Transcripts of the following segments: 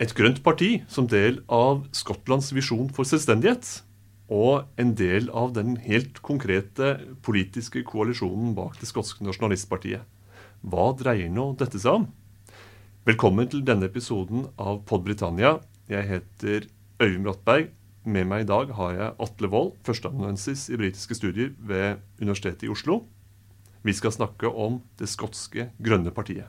et grønt parti som del av Skottlands visjon for selvstendighet. Og en del av den helt konkrete politiske koalisjonen bak det skotske nasjonalistpartiet. Hva dreier nå dette seg om? Velkommen til denne episoden av Pod Britannia. Jeg heter Øyvind Brattberg. Med meg i dag har jeg Atle Wold, førsteamanuensis i britiske studier ved Universitetet i Oslo. Vi skal snakke om det skotske grønne partiet.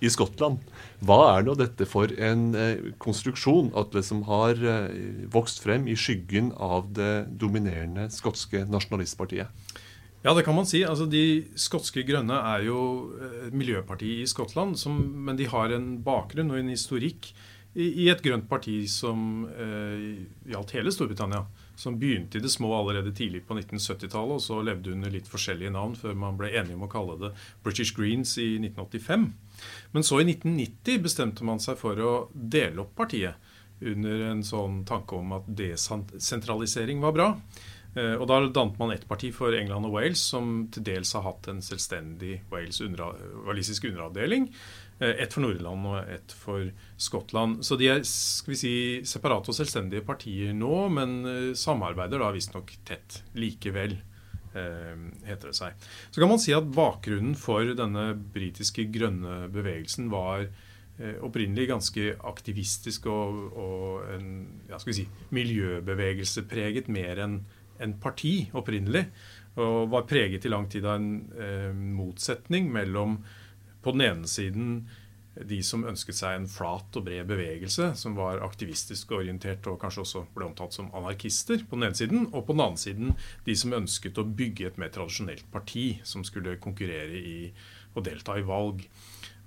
i Skottland. Hva er nå dette for en eh, konstruksjon Atle, som har eh, vokst frem i skyggen av det dominerende skotske nasjonalistpartiet? Ja, det kan man si. Altså, De skotske grønne er jo et miljøparti i Skottland, som, men de har en bakgrunn og en historikk i, i et grønt parti som eh, gjaldt hele Storbritannia. Som begynte i det små allerede tidlig på 1970-tallet, og så levde under litt forskjellige navn før man ble enige om å kalle det British Greens i 1985. Men så i 1990 bestemte man seg for å dele opp partiet under en sånn tanke om at desentralisering var bra. Eh, og Da dannet man ett parti for England og Wales, som til dels har hatt en selvstendig Wales undera walisisk underavdeling. Eh, ett for Nordland og ett for Skottland. Så de er skal vi si, separate og selvstendige partier nå, men eh, samarbeider da visstnok tett likevel. Heter det seg. Så kan man si at Bakgrunnen for denne britiske grønne bevegelsen var opprinnelig ganske aktivistisk og, og en ja, skal vi si, miljøbevegelsepreget mer enn en parti opprinnelig. Og var preget i lang tid av en eh, motsetning mellom på den ene siden de som ønsket seg en flat og bred bevegelse, som var aktivistisk orientert og kanskje også ble omtalt som anarkister, på den ene siden, og på den andre siden de som ønsket å bygge et mer tradisjonelt parti, som skulle konkurrere i og delta i valg.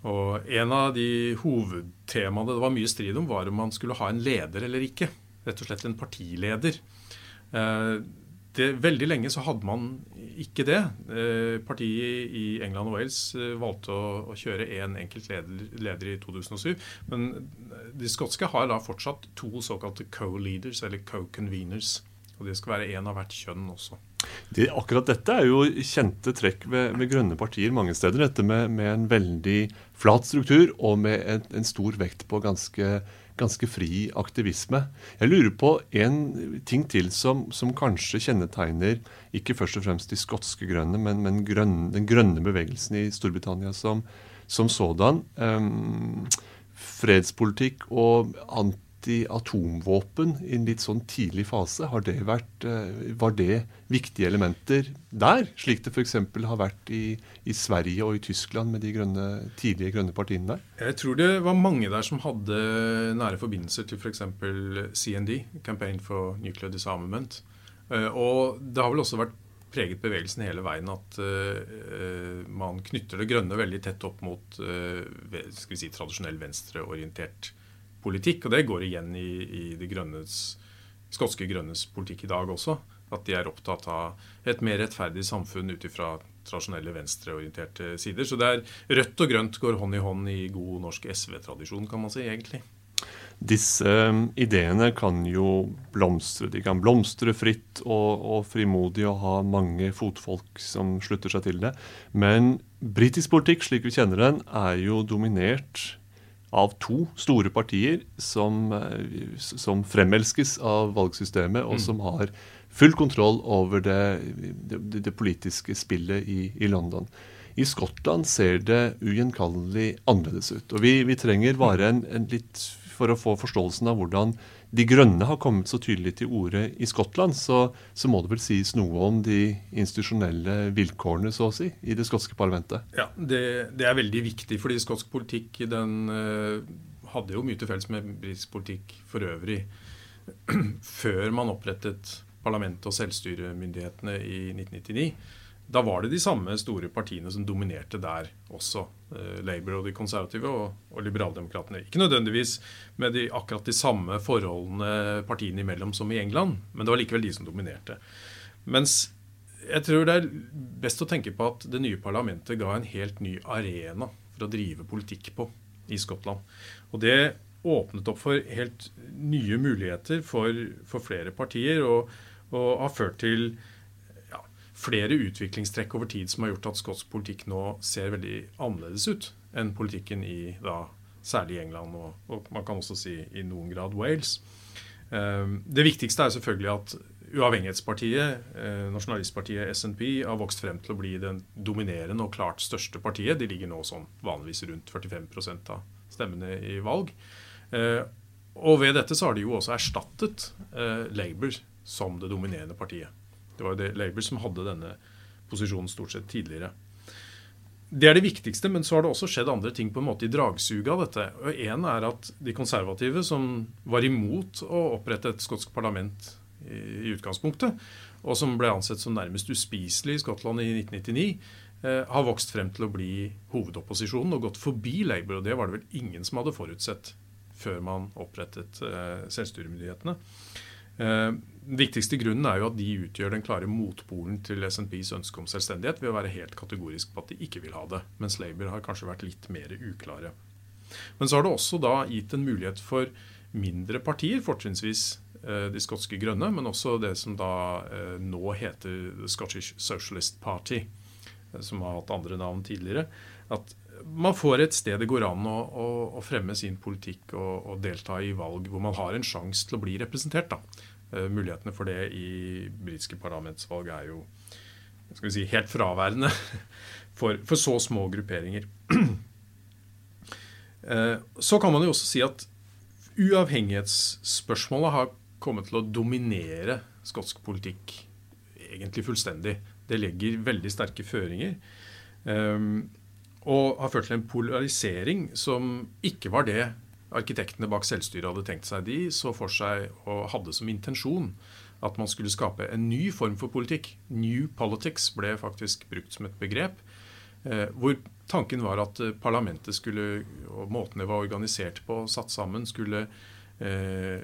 Og En av de hovedtemaene det var mye strid om, var om man skulle ha en leder eller ikke. Rett og slett en partileder. Eh, det, veldig lenge så hadde man ikke det. Eh, partiet i England og Wales eh, valgte å, å kjøre én en enkelt leder, leder, i 2007. Men de skotske har da fortsatt to såkalte co-leaders, eller co-conveners. Og det skal være én av hvert kjønn også. Det, akkurat dette er jo kjente trekk ved, ved grønne partier mange steder. Dette med, med, en veldig flat struktur og med en, en stor vekt på ganske ganske fri aktivisme. Jeg lurer på en ting til som, som kanskje kjennetegner ikke først og fremst de skotske grønne, men, men grønne, den grønne bevegelsen i Storbritannia som, som sådan. Um, fredspolitikk og anti anti-atomvåpen i en litt sånn tidlig fase. Har det vært, eh, var det viktige elementer der, slik det f.eks. har vært i, i, Sverige og i Tyskland med de grønne, tidlige grønne partiene der? Jeg tror det var mange der som hadde nære forbindelser til f.eks. CND, Campaign for Nuclear Disarmament. Eh, og det har vel også vært preget bevegelsen hele veien at uh, man knytter det grønne veldig tett opp mot skal vi si, tradisjonell venstreorientert politikk. Og det går igjen i, i de grønnes, skotske grønnes politikk i dag også. At de er opptatt av et mer rettferdig samfunn ut ifra tradisjonelle venstreorienterte sider. Så det er rødt og grønt går hånd i hånd i god norsk SV-tradisjon, kan man si, egentlig. Disse um, ideene kan jo blomstre. De kan blomstre fritt og, og frimodig og ha mange fotfolk som slutter seg til det. Men britisk politikk, slik vi kjenner den, er jo dominert av to store partier som, eh, som fremelskes av valgsystemet, og mm. som har full kontroll over det, det, det politiske spillet i, i, London. I Skottland ser det ugjenkallelig annerledes ut. Og vi, vi trenger bare en, en litt for å få forståelsen av hvordan de grønne har kommet så tydelig til orde i Skottland, så, så, må det vel sies noe om de institusjonelle vilkårene så å si, i det skotske parlamentet? Ja, det, det er veldig viktig, fordi skotsk politikk den uh, hadde jo mye til felles med britisk politikk for øvrig før man opprettet parlamentet og selvstyremyndighetene i 1999. da var det de samme store partiene som dominerte der også. Eh, Labour og de konservative og, og liberaldemokratene. Ikke nødvendigvis med de, akkurat de samme forholdene partiene imellom som i England, men det var likevel de som dominerte. Mens jeg tror det er best å tenke på at det nye parlamentet ga en helt ny arena for å drive politikk på i Skottland. Og det åpnet opp for helt nye muligheter for, for flere partier, og, og har ført til flere utviklingstrekk over tid som har gjort at skotsk politikk nå ser veldig annerledes ut enn politikken i da, særlig England og, og, man kan også si i noen grad Wales. Eh, det viktigste er selvfølgelig at uavhengighetspartiet, eh, nasjonalistpartiet SNP, har vokst frem til å bli den dominerende og klart største partiet. De ligger nå sånn vanligvis rundt 45% av stemmene i valg. Eh, og ved dette så har de jo også erstattet Labour som det dominerende partiet. Det var jo det Labour som hadde denne posisjonen stort sett tidligere. Det er det viktigste, men så har det også skjedd andre ting på en måte i dragsuget av dette. Og En er at de konservative, som var imot å opprette et skotsk parlament i, i utgangspunktet, og som ble ansett som nærmest uspiselig i Skottland i 1999, eh, har vokst frem til å bli hovedopposisjonen og gått forbi Labour. Og det var det vel ingen som hadde forutsett før man opprettet eh, selvstyremyndighetene. Eh, den viktigste grunnen er jo at de utgjør den klare motpolen til SNPs ønske om selvstendighet ved å være helt kategorisk på at de ikke vil ha det, mens Labour har kanskje vært litt mer uklare. Men så har det også da gitt en mulighet for mindre partier, fortrinnsvis eh, de skotske grønne, men også det som da eh, nå heter Scottish Socialist Party, som har hatt andre navn tidligere. At man får et sted det går an å, å, å fremme sin politikk og, og, delta i valg hvor man har en sjanse til å bli representert. da. Uh, mulighetene for det i britiske parlamentsvalg er jo skal vi si, helt fraværende for, for så små grupperinger. uh, så kan man jo også si at uavhengighetsspørsmålet har kommet til å dominere skotsk politikk egentlig fullstendig. Det legger veldig sterke føringer. Og har ført til en polarisering som ikke var det arkitektene bak selvstyret hadde tenkt seg. De så for seg og hadde som intensjon at man skulle skape en ny form for politikk. New politics ble faktisk brukt som et begrep. Eh, hvor tanken var at eh, parlamentet skulle, og måten det var organisert på, og satt sammen, skulle eh,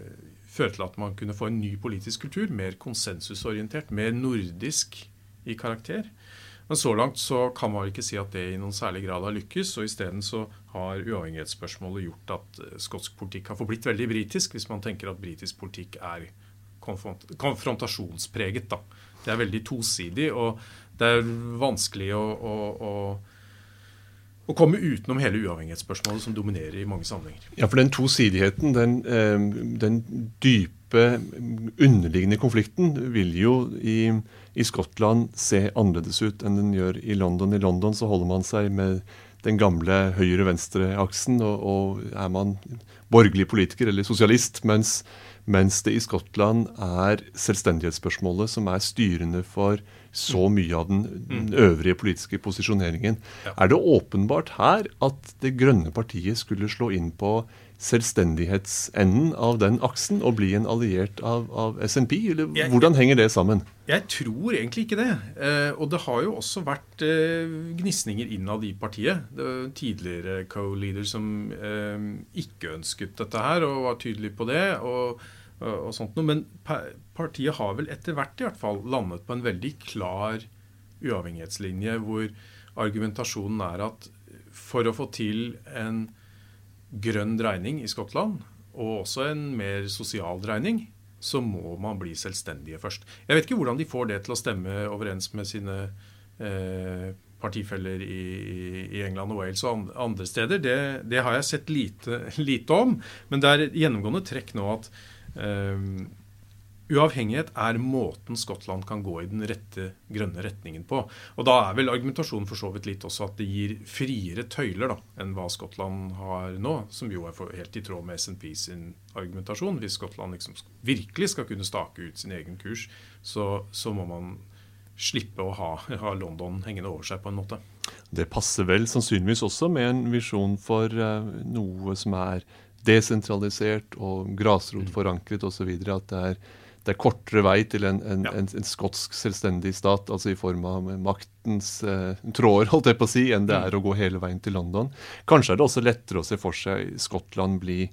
føre til at man kunne få en ny politisk kultur. Mer konsensusorientert, mer nordisk i karakter. Men så langt så kan man ikke si at det i noen særlig grad har lykkes. og Isteden så har uavhengighetsspørsmålet gjort at eh, skotsk politikk har forblitt veldig britisk, hvis man tenker at britisk politikk er konfrontasjonspreget. da. Det er veldig tosidig, og det er vanskelig å, å, å å komme utenom hele uavhengighetsspørsmålet som dominerer i mange sammenhenger. Ja, for den tosidigheten, den, eh, den dype underliggende konflikten, vil jo i i Skottland se annerledes ut enn den gjør i London. I London så holder man seg med den gamle høyre-venstre-aksen, og, og, er man borgerlig politiker eller sosialist, mens, mens, det i Skottland er selvstendighetsspørsmålet som er styrende for så mye av den, den mm. øvrige politiske posisjoneringen. Ja. Er det åpenbart her at Det grønne partiet skulle slå inn på selvstendighetsenden av den aksen og bli en alliert av, av SNP? Eller jeg, hvordan henger det sammen? Jeg tror egentlig ikke det. Eh, og det har jo også vært eh, gnisninger innad i partiet. Det var tidligere co-leader som eh, ikke ønsket dette her og var tydelig på det. og, og sånt noe. Men partiet har vel etter hvert i hvert fall landet på en veldig klar uavhengighetslinje, hvor argumentasjonen er at for å få til en grønn dreining i Skottland, og også en mer sosial dreining, så må man bli selvstendige først. Jeg vet ikke hvordan de får det til å stemme overens med sine eh, partifeller i, i, England og Wales og andre steder. Det, det har jeg sett lite, lite, om. Men det er gjennomgående trekk nå at eh, Uavhengighet er måten Skottland kan gå i den rette grønne retningen på. Og Da er vel argumentasjonen for så vidt litt også at det gir friere tøyler da, enn hva Skottland har nå, som jo er helt i tråd med SNP sin argumentasjon. Hvis Skottland liksom virkelig skal kunne stake ut sin egen kurs, så, så må man slippe å ha, ha, London hengende over seg på en måte. Det passer vel sannsynligvis også med en visjon for uh, noe som er desentralisert og grasrotforankret osv. At det er det er kortere vei til en, en, ja. en, en, skotsk selvstendig stat, altså i form av maktens eh, tråder, holdt jeg på å si, enn det mm. er å gå hele veien til London. Kanskje er det også lettere å se for seg Skottland bli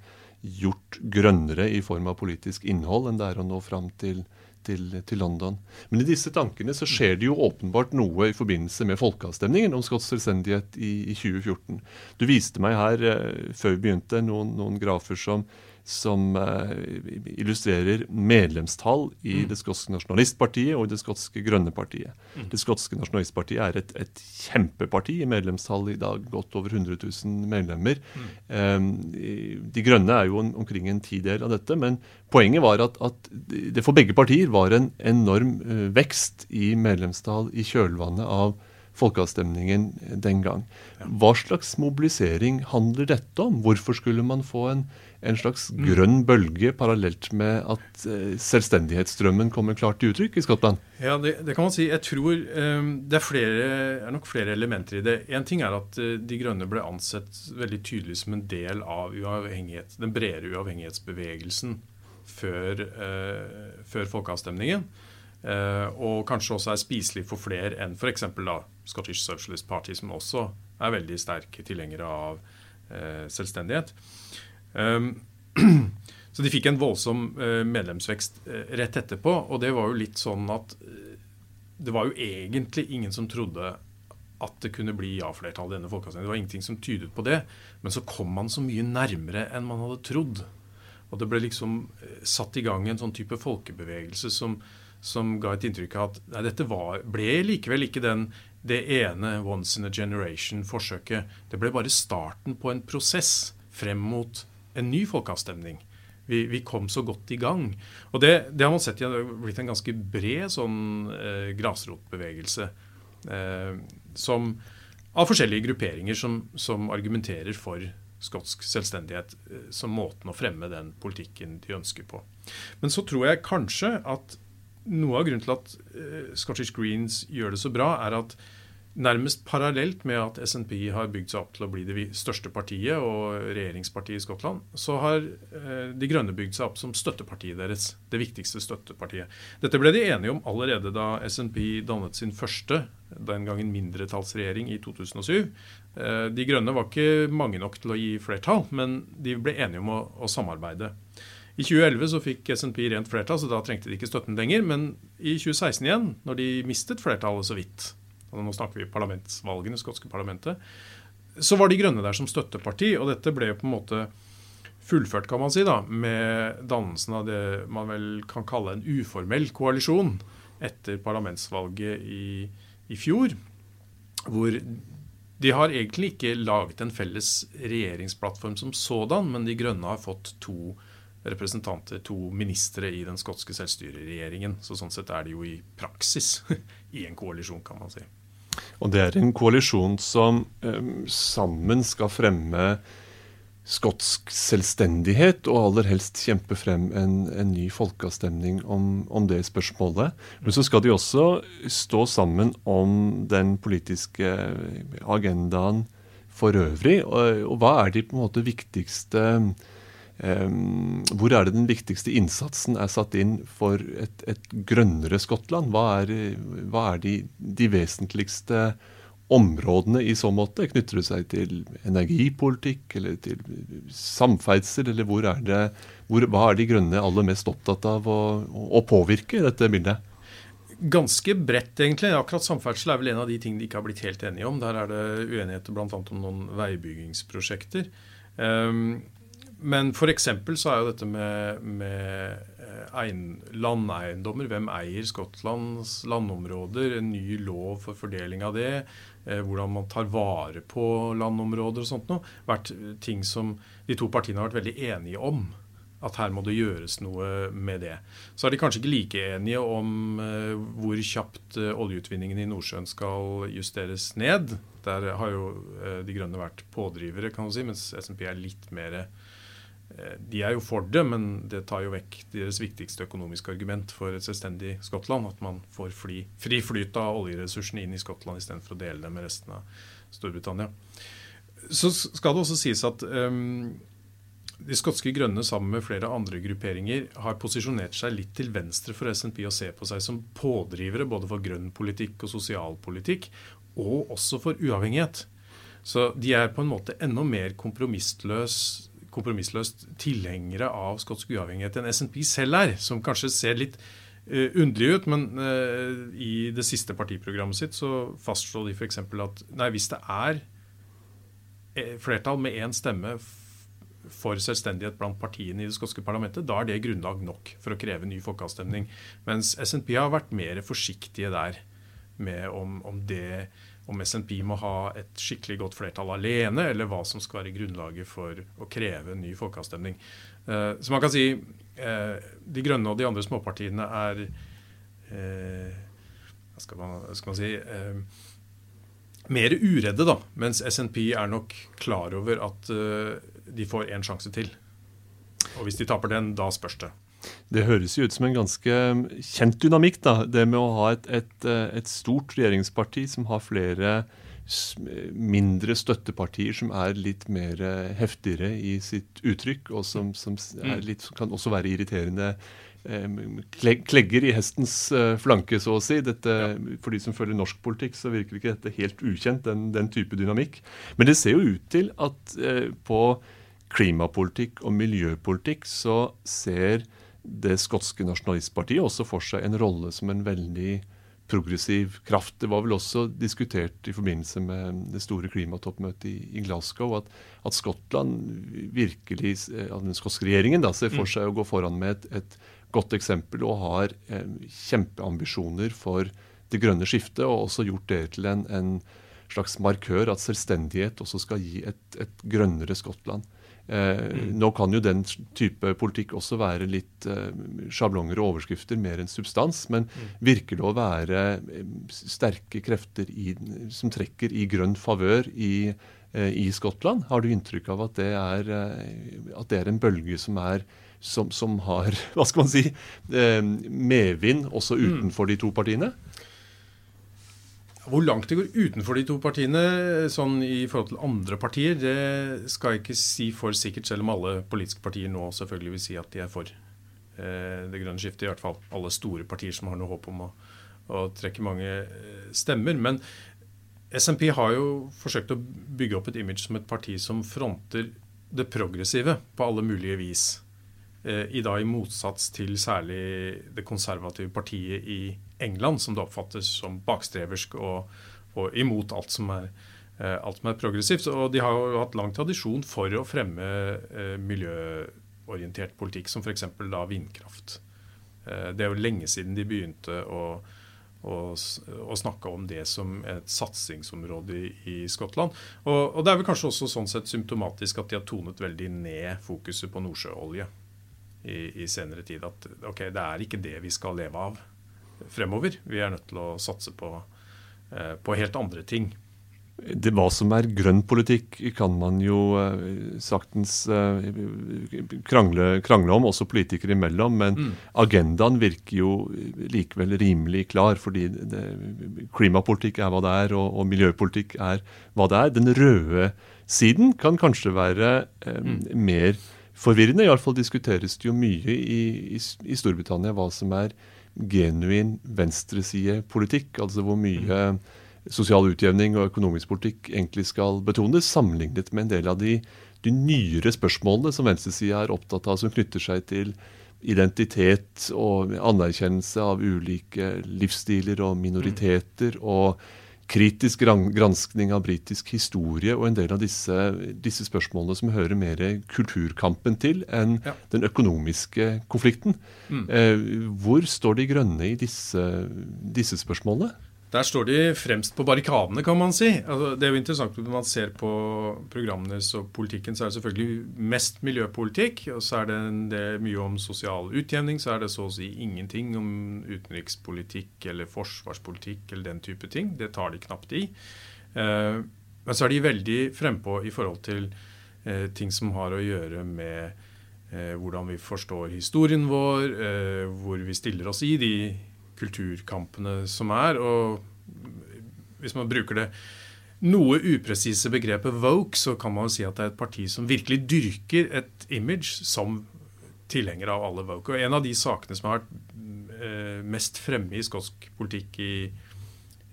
gjort grønnere i form av politisk innhold enn det er å nå fram til, til, til, London. Men i disse tankene så skjer det jo åpenbart noe i forbindelse med folkeavstemningen om skotsk selvstendighet i, i, 2014. Du viste meg her eh, før vi begynte noen, noen grafer som som uh, illustrerer medlemstall i mm. det skotske nasjonalistpartiet og det skotske grønne partiet. Mm. Det skotske nasjonalistpartiet er et, et, kjempeparti i medlemstall i dag, godt over 100 000 medlemmer. Mm. Um, de grønne er jo omkring en tidel av dette, men poenget var at, at, det for begge partier var en enorm uh, vekst i medlemstall i kjølvannet av folkeavstemningen den gang. Hva slags mobilisering handler dette om? Hvorfor skulle man få en en slags grønn bølge parallelt med at eh, selvstendighetsstrømmen kommer klart til uttrykk i Skottland? Ja, det, det kan man si. Jeg tror um, det er, flere, er, nok flere elementer i det. Én ting er at uh, De Grønne ble ansett veldig tydelig som en del av den bredere uavhengighetsbevegelsen før, uh, før folkeavstemningen. Uh, og kanskje også er spiselig for flere enn f.eks. Scottish Socialist Party, som også er veldig sterke tilhengere av selvstendighet. Ehm, så de fikk en voldsom eh, medlemsvekst eh, rett etterpå. Og det var jo litt sånn at eh, det var jo egentlig ingen som trodde at det kunne bli ja-flertall i denne folkeavstemningen. Det var ingenting som tydet på det. Men så kom man så mye nærmere enn man hadde trodd. Og det ble liksom satt i gang en sånn type folkebevegelse som, som ga et inntrykk av at nei, dette var, ble likevel ikke den, det ene once in a generation-forsøket. Det ble bare starten på en prosess frem mot en ny folkeavstemning. Vi, vi, kom så godt i gang. Og det, det har man sett det har blitt en ganske bred sånn eh, grasrotbevegelse eh, som, av forskjellige grupperinger som, som argumenterer for skotsk selvstendighet eh, som måten å fremme den politikken de ønsker på. Men så tror jeg kanskje at noe av grunnen til at eh, Scottish Greens gjør det så bra, er at Nærmest parallelt med at SNP har bygd seg opp til å bli det største partiet og regjeringspartiet i Skottland, så har eh, De Grønne bygd seg opp som støttepartiet deres. Det viktigste støttepartiet. Dette ble de enige om allerede da SNP dannet sin første, den gangen mindretallsregjering, i 2007. Eh, de Grønne var ikke mange nok til å gi flertall, men de ble enige om å, å samarbeide. I 2011 så fikk SNP rent flertall, så da trengte de ikke støtten lenger. Men i 2016 igjen, når de mistet flertallet så vidt, nå snakker vi parlamentsvalgene, skotske parlamentet, så var De Grønne der som støtteparti. Og dette ble på en måte fullført, kan man si, da, med dannelsen av det man vel kan kalle en uformell koalisjon etter parlamentsvalget i, i fjor. Hvor de har egentlig ikke laget en felles regjeringsplattform som sådan, men De Grønne har fått to representanter, to ministre i den skotske selvstyreregjeringen. Så sånn sett er de jo i praksis i en koalisjon, kan man si. Og det er en koalisjon som um, sammen skal fremme skotsk selvstendighet, og aller helst kjempe frem en, en ny folkeavstemning om, om, det spørsmålet. Men så skal de også stå sammen om den politiske agendaen for øvrig. Og, og hva er de på en måte viktigste Um, hvor er det den viktigste innsatsen er satt inn for et, et grønnere Skottland? Hva er, hva er de, de, vesentligste områdene i så måte? Knytter det seg til energipolitikk eller til samferdsel, eller hvor er det, hvor, hva er de grønne aller mest opptatt av å, å påvirke i dette bildet? Ganske bredt, egentlig. Akkurat samferdsel er vel en av de tingene de ikke har blitt helt enige om. Der er det uenigheter bl.a. om noen veibyggingsprosjekter. Um, men f.eks. så er jo dette med, med eh, landeiendommer, hvem eier Skottlands landområder, en ny lov for fordeling av det, eh, hvordan man tar vare på landområder og sånt noe, vært ting som de to partiene har vært veldig enige om. At her må det gjøres noe med det. Så er de kanskje ikke like enige om uh, hvor kjapt oljeutvinningen i Nordsjøen skal justeres ned. Der har jo De Grønne vært pådrivere, kan du si, mens SMP er litt mer Eh, de er jo for det, men det tar jo vekk deres viktigste økonomiske argument for et selvstendig Skottland. At man får fly, fri flyt av oljeressursene inn i Skottland istedenfor å dele dem med resten av Storbritannia. Så skal det også sies at um, de skotske grønne sammen med flere andre grupperinger har posisjonert seg litt til venstre for SNP og ser på seg som pådrivere både for grønn politikk og sosialpolitikk, og også for uavhengighet. Så de er på en måte enda mer kompromissløs, kompromissløst tilhengere av skotsk uavhengighet enn SNP selv er, som kanskje ser litt uh, underlig ut, men uh, i det siste partiprogrammet sitt så fastslår de f.eks. at nei, hvis det er flertall med én stemme for selvstendighet blant partiene i det skotske parlamentet, da er det grunnlag nok for å kreve ny folkeavstemning. Mens SNP har vært mer forsiktige der med om, om, det, om SNP må ha et skikkelig godt flertall alene, eller hva som skal være grunnlaget for å kreve en ny folkeavstemning. Uh, så man kan si uh, De Grønne og de andre småpartiene er uh, Hva skal man, skal man si mer uredde, da. Mens SNP er nok klar over at de får én sjanse til. Og hvis de taper den, da spørs det. Det høres jo ut som en ganske um, kjent dynamikk, da. Det med å ha et, et, uh, et stort regjeringsparti som har flere mindre støttepartier som er litt mer uh, heftigere i sitt uttrykk, og som, som mm. litt, kan også være irriterende klegger i hestens eh, flanke, så å si. Dette. For de som følger norsk politikk, så virker ikke dette helt ukjent, den, den type dynamikk. Men det ser jo ut til at eh, på klimapolitikk og miljøpolitikk så ser det skotske nasjonalistpartiet også for seg en rolle som en veldig progressiv kraft. Det var vel også diskutert i forbindelse med det store klimatoppmøtet i, i Glasgow at, at, Skottland virkelig, eh, den skotske regjeringen da, ser for mm. seg å gå foran med et, et godt eksempel og har eh, kjempeambisjoner for det grønne skiftet, og også gjort det til en, en slags markør at selvstendighet også skal gi et, et grønnere Skottland. Eh, mm. Nå kan jo den type politikk også være litt eh, sjablonger og overskrifter mer enn substans, men mm. virker det å være eh, sterke krefter i, som trekker i grønn favør i, i, Skottland? Har du inntrykk av at det er, at det er en bølge som er som, som, har hva skal man si, medvind også mm. utenfor de to partiene? Hvor langt det går utenfor de to partiene sånn i forhold til andre partier, det skal jeg ikke si for sikkert, selv om alle politiske partier nå selvfølgelig vil si at de er for eh, det grønne skiftet. I hvert fall alle store partier som har noe håp om å, å trekke mange eh, stemmer. Men SMP har jo forsøkt å bygge opp et image som et parti som fronter det progressive på alle mulige vis. Eh, i dag i motsats til særlig det konservative partiet i England, som det oppfattes som bakstreversk og, og imot alt som, er, eh, alt som, er, progressivt. Og de har jo hatt lang tradisjon for å fremme eh, miljøorientert politikk, som f.eks. da vindkraft. Det er jo lenge siden de begynte å, å, snakke om det som et satsingsområde i, i Skottland. Og, og, det er vel kanskje også sånn sett symptomatisk at de har tonet veldig ned fokuset på nordsjøolje i, i, senere tid at ok, det er ikke det vi skal leve av fremover. Vi er nødt til å satse på, eh, på helt andre ting. Det, hva som er grønn politikk, kan man jo eh, saktens eh, krangle, krangle, om, også politikere imellom. Men mm. agendaen virker jo likevel rimelig klar. Fordi det, klimapolitikk er hva det er, og, og, miljøpolitikk er hva det er. Den røde siden kan kanskje være eh, mm. mer forvirrende. Iallfall diskuteres det jo mye i, i, i, Storbritannia hva som er genuin venstresidepolitikk. Altså hvor mye sosial utjevning og økonomisk politikk egentlig skal betones, sammenlignet med en del av de, de nyere spørsmålene som venstresida er opptatt av, som knytter seg til identitet og anerkjennelse av ulike livsstiler og minoriteter. og kritisk granskning av britisk historie og en del av disse, disse, spørsmålene som hører mer kulturkampen til enn ja. den økonomiske konflikten. Mm. Eh, hvor står De Grønne i disse, disse spørsmålene? Der står de fremst på barrikadene, kan man si. Altså, det er jo interessant Når man ser på programmene og politikken, så er det selvfølgelig mest miljøpolitikk. Og så er det, det er mye om sosial utjevning. Så er det så å si ingenting om utenrikspolitikk eller forsvarspolitikk eller den type ting. Det tar de knapt i. Eh, men så er de veldig frempå i forhold til eh, ting som har å gjøre med eh, hvordan vi forstår historien vår, eh, hvor vi stiller oss i de kulturkampene som er. Og hvis man bruker det noe upresise begrepet woke, så kan man jo si at det er et parti som virkelig dyrker et image som tilhenger av alle woke. Og en av de sakene som har vært eh, mest fremme i skotsk politikk i,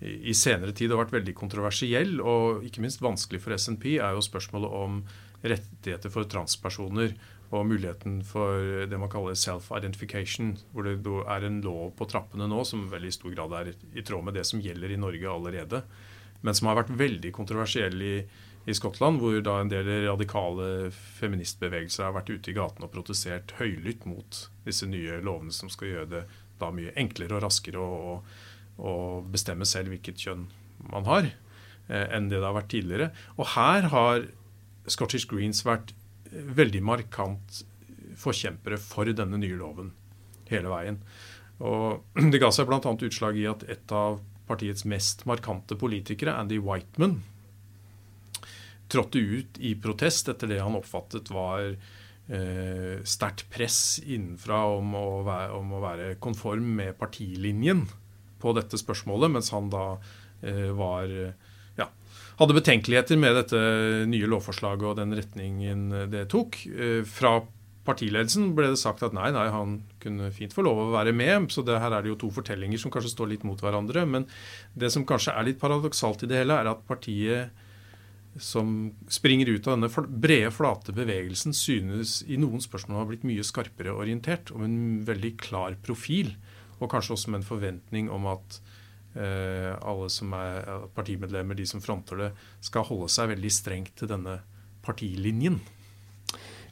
i senere tid og vært veldig kontroversiell, og ikke minst vanskelig for SNP, er jo spørsmålet om rettigheter for transpersoner og muligheten for det man kaller self-identification, hvor det er en lov på trappene nå som veldig i stor grad er i tråd med det som gjelder i Norge allerede, men som har vært veldig kontroversiell i, i Skottland, hvor da en del radikale feministbevegelser har vært ute i gatene og protestert høylytt mot disse nye lovene som skal gjøre det da mye enklere og raskere å, bestemme selv hvilket kjønn man har, eh, enn det det har vært tidligere. Og her har Scottish Greens vært veldig markant forkjempere for denne nye loven hele veien. Og Det ga seg bl.a. utslag i at et av partiets mest markante politikere, Andy Whiteman, trådte ut i protest etter det han oppfattet var eh, sterkt press innenfra om å, være, om å, være, konform med partilinjen på dette spørsmålet, mens han da eh, var hadde betenkeligheter med dette nye lovforslaget og den retningen det tok. Eh, fra partiledelsen ble det sagt at nei, nei, han kunne fint få lov å være med. Så det, her er det jo to fortellinger som kanskje står litt mot hverandre. Men det som kanskje er litt paradoksalt i det hele, er at partiet som springer ut av denne brede, flate bevegelsen, synes i noen spørsmål har blitt mye skarpere orientert, med en veldig klar profil. Og kanskje også med en forventning om at Eh, alle som er partimedlemmer, de som fronter det, skal holde seg veldig strengt til denne partilinjen.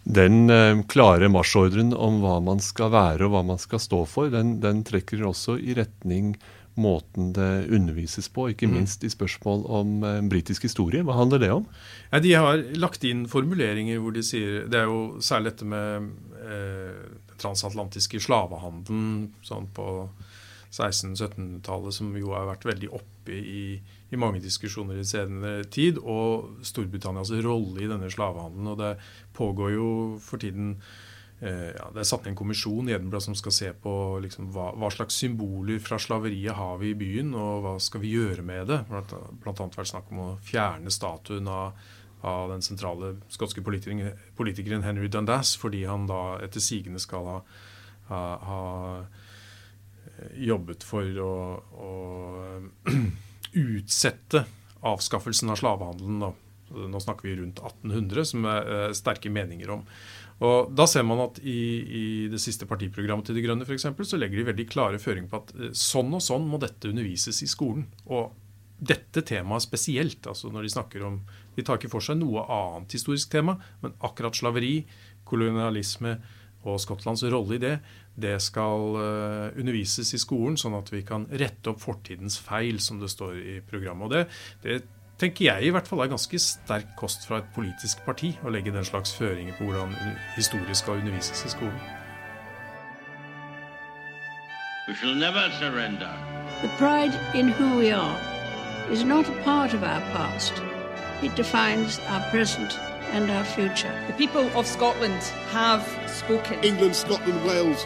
Den eh, klare marsjordren om hva man skal være og hva man skal stå for, den, den trekker også i retning måten det undervises på, ikke mm. minst i spørsmål om eh, britisk historie. Hva handler det om? Ja, de har lagt inn formuleringer hvor de sier Det er jo særlig dette med eh, transatlantiske slavehandelen sånn på 1600-1700-tallet, som jo har vært veldig oppe i, i, mange diskusjoner i senere tid, og Storbritannias rolle i denne slavehandelen. Og det pågår jo for tiden eh, ja, Det er satt ned en kommisjon i Edinburgh som skal se på liksom, hva, hva, slags symboler fra slaveriet har vi i byen, og hva skal vi gjøre med det. Blant, blant annet vært snakk om å fjerne statuen av av den sentrale skotske politikeren, politikeren Henry Dundas, fordi han da etter sigende skal ha, ha, ha jobbet for å, å utsette avskaffelsen av slavehandelen. Da. Nå snakker vi rundt 1800, som er sterke meninger om. Og Da ser man at i, i det siste partiprogrammet til De Grønne for eksempel, så legger de veldig klare føringer på at eh, sånn og sånn må dette undervises i skolen. Og dette temaet spesielt, altså når de snakker om De tar ikke for seg noe annet historisk tema, men akkurat slaveri, kolonialisme og Skottlands rolle i det, det skal uh, undervises i skolen, sånn at vi kan rette opp fortidens feil, som det står i programmet. Og det, det tenker jeg i hvert fall er ganske sterk kost fra et politisk parti å legge den slags føringer på hvordan historie skal undervises i skolen. We shall never surrender. The pride in who we are is not a part of our past. It defines our present and our future. The people of Scotland have spoken. England, Scotland, Wales,